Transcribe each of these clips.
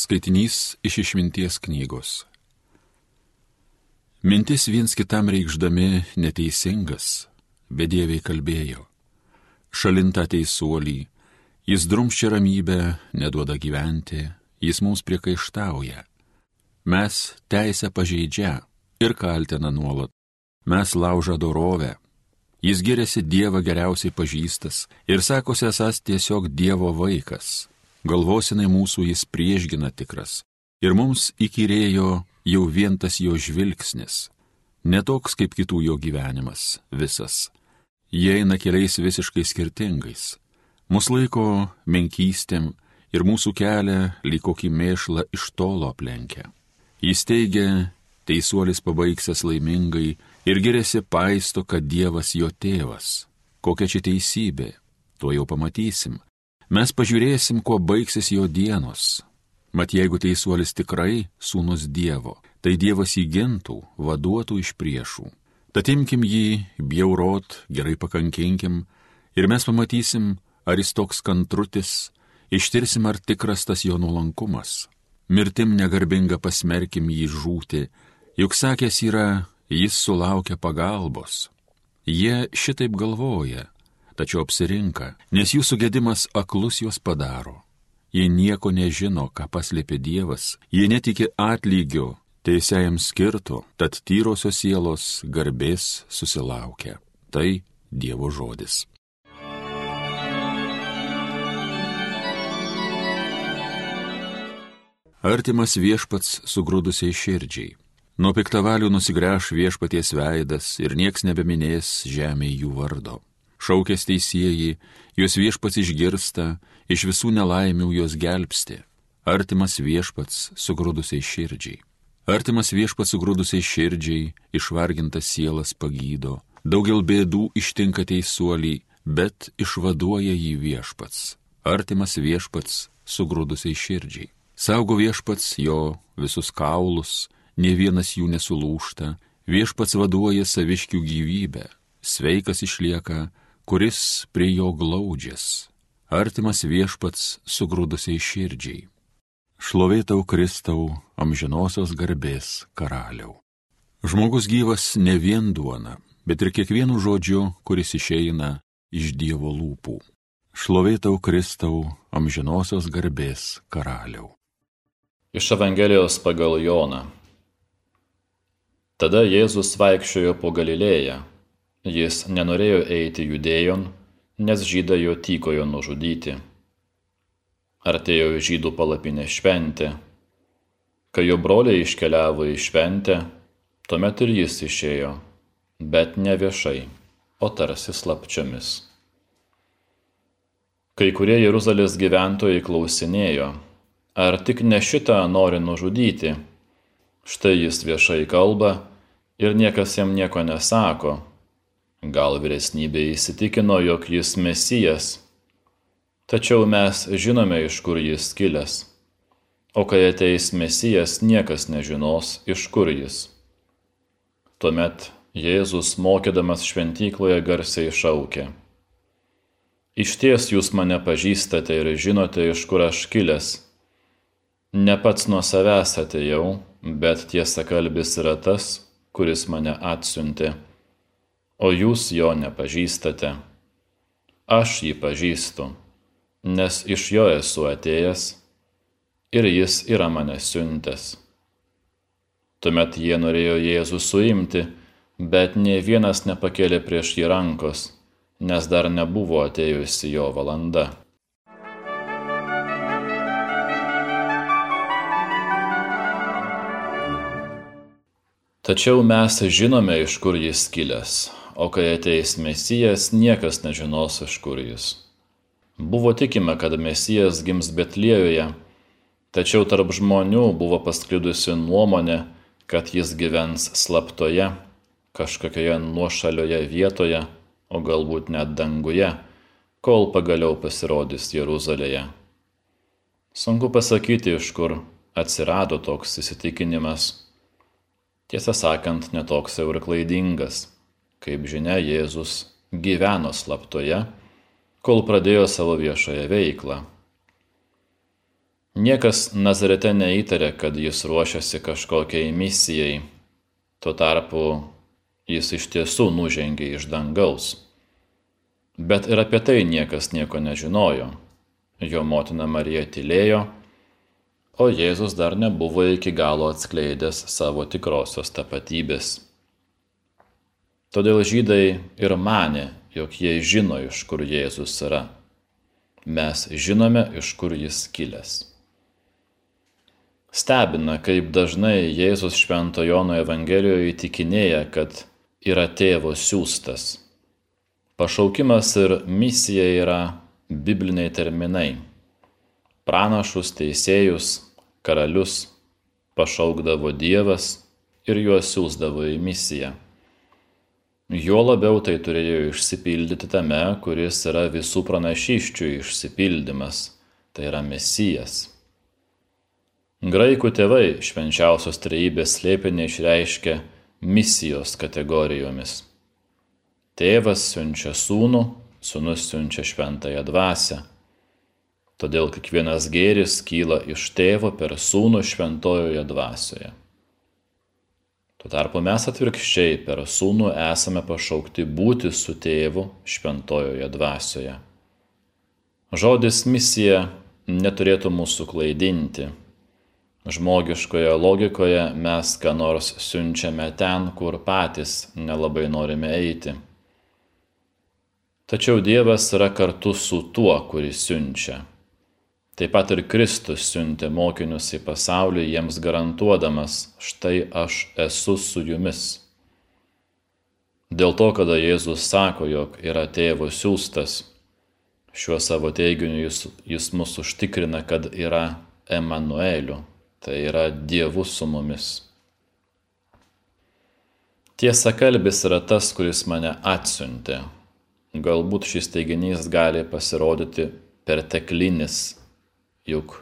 Skaitinys iš išminties knygos. Mintis viens kitam reikšdami neteisingas, bedieviai kalbėjo. Šalintą teisuolį, jis drumščia ramybę, neduoda gyventi, jis mums priekaištauja. Mes teisę pažeidžia ir kaltina nuolat. Mes laužą dorovę. Jis giriasi Dievą geriausiai pažįstas ir sakosi esas tiesiog Dievo vaikas galvosinai mūsų jis priešgina tikras. Ir mums įkyrėjo jau vien tas jo žvilgsnis, netoks kaip kitų jo gyvenimas, visas. Jie eina keliais visiškai skirtingais. Mus laiko menkystėm ir mūsų kelią lyg kokį mėšlą iš tolo aplenkia. Jis teigia, teisuolis pabaigsęs laimingai ir gerėsi paisto, kad Dievas jo tėvas. Kokia čia teisybė, tuo jau pamatysim. Mes pažiūrėsim, kuo baigsis jo dienos. Mat jeigu teisuolis tikrai sūnus Dievo, tai Dievas jį gintų, vaduotų iš priešų. Tad imkim jį, bjaurot, gerai pakankinkim ir mes pamatysim, ar jis toks kantrutis, ištirsim, ar tikras tas jo nuolankumas. Mirtim negarbinga pasmerkim jį žūti, juk sakęs yra, jis sulaukia pagalbos. Jie šitaip galvoja, tačiau apsirinka, nes jų sugėdimas aklus juos padaro. Jie nieko nežino, ką paslėpė Dievas, jie netiki atlygio, teisėjam skirtų, tad tyrosios sielos garbės susilaukia. Tai Dievo žodis. Artimas viešpats sugrūdusiai širdžiai. Nuo piktavalių nusigręš viešpaties veidas ir nieks nebeminės žemėje jų vardo šaukės teisėjai, juos viešpats išgirsta, iš visų nelaimių juos gelbsti. Artimas viešpats sugrūdusiai širdžiai. Artimas viešpats sugrūdusiai širdžiai, išvargintas sielas pagydo, daugel bėdų ištinka teisuolį, bet išvaduoja jį viešpats. Artimas viešpats sugrūdusiai širdžiai. Saugo viešpats jo visus kaulus, ne vienas jų nesulūšta, viešpats vaduoja saviškių gyvybę, sveikas išlieka kuris prie jo glaudžias, artimas viešpats sugrūdusiai širdžiai. Šlovėtau Kristau amžinosios garbės karaliau. Žmogus gyvas ne vien duona, bet ir kiekvienu žodžiu, kuris išeina iš Dievo lūpų. Šlovėtau Kristau amžinosios garbės karaliau. Iš Evangelijos pagal Joną. Tada Jėzus vaikščiojo po Galilėją Jis nenorėjo eiti judėjon, nes žydai jo tykojo nužudyti. Artėjo žydų palapinė šventė. Kai jo broliai iškeliavo į šventę, tuomet ir jis išėjo, bet ne viešai, o tarsi slapčiomis. Kai kurie Jeruzalės gyventojai klausinėjo, ar tik ne šitą nori nužudyti. Štai jis viešai kalba ir niekas jam nieko nesako Gal vyresnybė įsitikino, jog jis mesijas, tačiau mes žinome, iš kur jis kilęs. O kai ateis mesijas, niekas nežinos, iš kur jis. Tuomet Jėzus mokydamas šventykloje garsiai šaukė. Iš ties jūs mane pažįstate ir žinote, iš kur aš kilęs. Ne pats nuo savęs atėjau, bet tiesa kalbis yra tas, kuris mane atsiuntė o jūs jo nepažįstate. Aš jį pažįstu, nes iš jo esu atėjęs ir jis yra mane siuntęs. Tuomet jie norėjo Jėzų suimti, bet nie vienas nepakėlė prieš jį rankos, nes dar nebuvo atėjusi jo valanda. Tačiau mes žinome, iš kur jis kilęs o kai ateis Mesijas, niekas nežinos, iš kur jis. Buvo tikima, kad Mesijas gims Betlėjoje, tačiau tarp žmonių buvo pasklidusi nuomonė, kad jis gyvens slaptoje, kažkokioje nuošalioje vietoje, o galbūt net danguje, kol pagaliau pasirodys Jeruzalėje. Sunku pasakyti, iš kur atsirado toks įsitikinimas. Tiesą sakant, netoks jau ir klaidingas. Kaip žinia, Jėzus gyveno slaptoje, kol pradėjo savo viešąją veiklą. Niekas Nazarete neįtarė, kad jis ruošiasi kažkokiai misijai. Tuo tarpu jis iš tiesų nužengė iš dangaus. Bet ir apie tai niekas nieko nežinojo. Jo motina Marija tylėjo, o Jėzus dar nebuvo iki galo atskleidęs savo tikrosios tapatybės. Todėl žydai ir mane, jog jie žino, iš kur Jėzus yra. Mes žinome, iš kur jis kilęs. Stebina, kaip dažnai Jėzus Švento Jono Evangelijoje įtikinėja, kad yra tėvo siūstas. Pašaukimas ir misija yra bibliniai terminai. Pranašus, teisėjus, karalius pašaukdavo Dievas ir juos siūsdavo į misiją. Jo labiau tai turėjo išsipildyti tame, kuris yra visų pranašyščių išsipildymas, tai yra Mesijas. Graikų tėvai švenčiausios trejybės slėpinį išreiškia misijos kategorijomis. Tėvas siunčia sūnų, sūnus siunčia šventąją dvasę. Todėl kiekvienas gėris kyla iš tėvo per sūnų šventojoje dvasioje. Tuo tarpu mes atvirkščiai per sūnų esame pašaukti būti su tėvu šventojoje dvasioje. Žodis misija neturėtų mūsų klaidinti Žmogiškoje logikoje mes ką nors siunčiame ten, kur patys nelabai norime eiti. Tačiau Dievas yra kartu su tuo, kuris siunčia. Taip pat ir Kristus siuntė mokinius į pasaulį jiems garantuodamas, štai aš esu su jumis. Dėl to, kada Jėzus sako, jog yra tėvo siūstas, šiuo savo teiginiu jis, jis mus užtikrina, kad yra Emanueliu, tai yra Dievu su mumis. Tiesa kalbis yra tas, kuris mane atsiuntė. Galbūt šis teiginys gali pasirodyti perteklinis, juk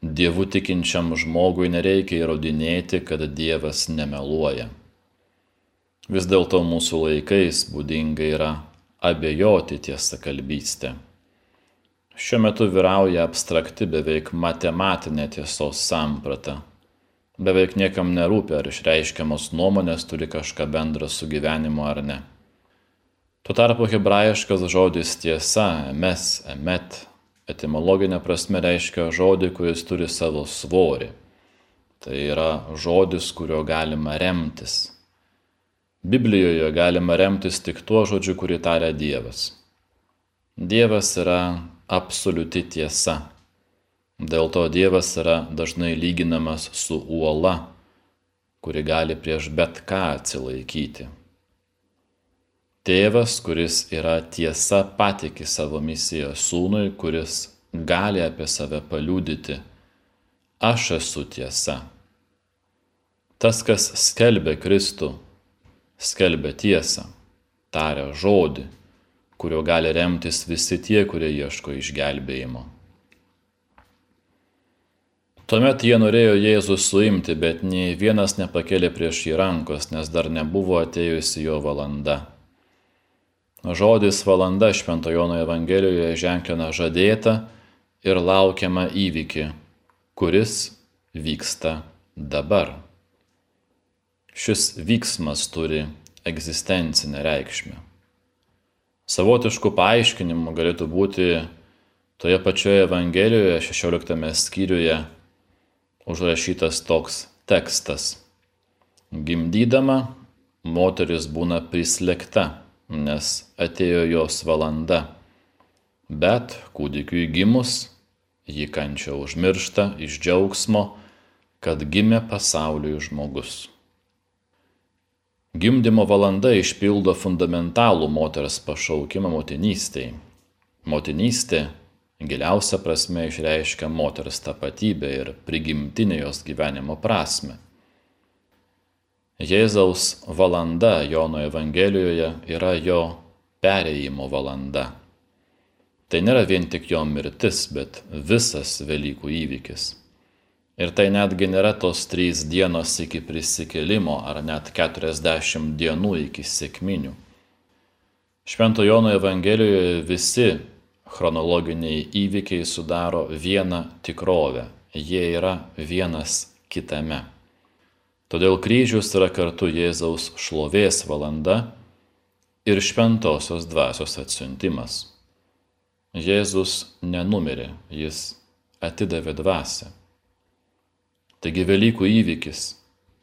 Dievu tikinčiam žmogui nereikia įrodinėti, kad Dievas nemeluoja. Vis dėlto mūsų laikais būdinga yra abejoti tiesą kalbystę. Šiuo metu vyrauja abstrakti beveik matematinė tiesos samprata. Beveik niekam nerūpi, ar išreiškiamos nuomonės turi kažką bendra su gyvenimu ar ne. Tuo tarpu hebrajiškas žodis tiesa, emes, emet, etimologinė prasme reiškia žodį, kuris turi savo svorį. Tai yra žodis, kurio galima remtis. Biblijoje galima remtis tik tuo žodžiu, kurį taria Dievas. Dievas yra absoliuti tiesa. Dėl to Dievas yra dažnai lyginamas su uola, kuri gali prieš bet ką atsilaikyti. Tėvas, kuris yra tiesa, patikė savo misiją sūnui, kuris gali apie save paliūdyti. Aš esu tiesa. Tas, kas skelbia Kristų, skelbia tiesą, taria žodį kurio gali remtis visi tie, kurie ieško išgelbėjimo. Tuomet jie norėjo Jėzų suimti, bet nei vienas nepakėlė prieš jį rankos, nes dar nebuvo atėjusi jo valanda. Žodis valanda Šventojono Evangelijoje ženklina žadėtą ir laukiamą įvykį, kuris vyksta dabar. Šis vyksmas turi egzistencinę reikšmę. Savotiškų paaiškinimų galėtų būti toje pačioje Evangelijoje 16 skyriuje užrašytas toks tekstas. Gimdydama moteris būna prislėgta, nes atėjo jos valanda. Bet kūdikiui gimus, ji kančia užmiršta iš džiaugsmo, kad gimė pasauliui žmogus. Gimdymo valanda išpildo fundamentalų moters pašaukimą motinystėj. Motinystė giliausia prasme išreiškia moters tapatybę ir prigimtinę jos gyvenimo prasme. Jėzaus valanda Jono Evangelijoje yra jo perėjimo valanda. Tai nėra vien tik jo mirtis, bet visas Velykų įvykis. Ir tai netgi nėra tos trys dienos iki prisikėlimo ar net keturiasdešimt dienų iki sėkminių. Švento Jono Evangelijoje visi chronologiniai įvykiai sudaro vieną tikrovę, jie yra vienas kitame. Todėl kryžius yra kartu Jėzaus šlovės valanda ir šventosios dvasios atsiuntimas. Jėzus nenumirė, jis atidavė dvasę. Taigi Velykų įvykis,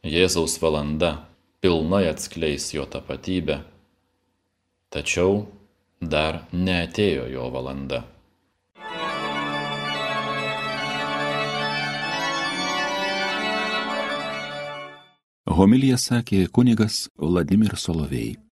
Jėzaus valanda, pilnai atskleis jo tapatybę, tačiau dar neatėjo jo valanda. Homilija sakė kunigas Vladimir Solovėjai.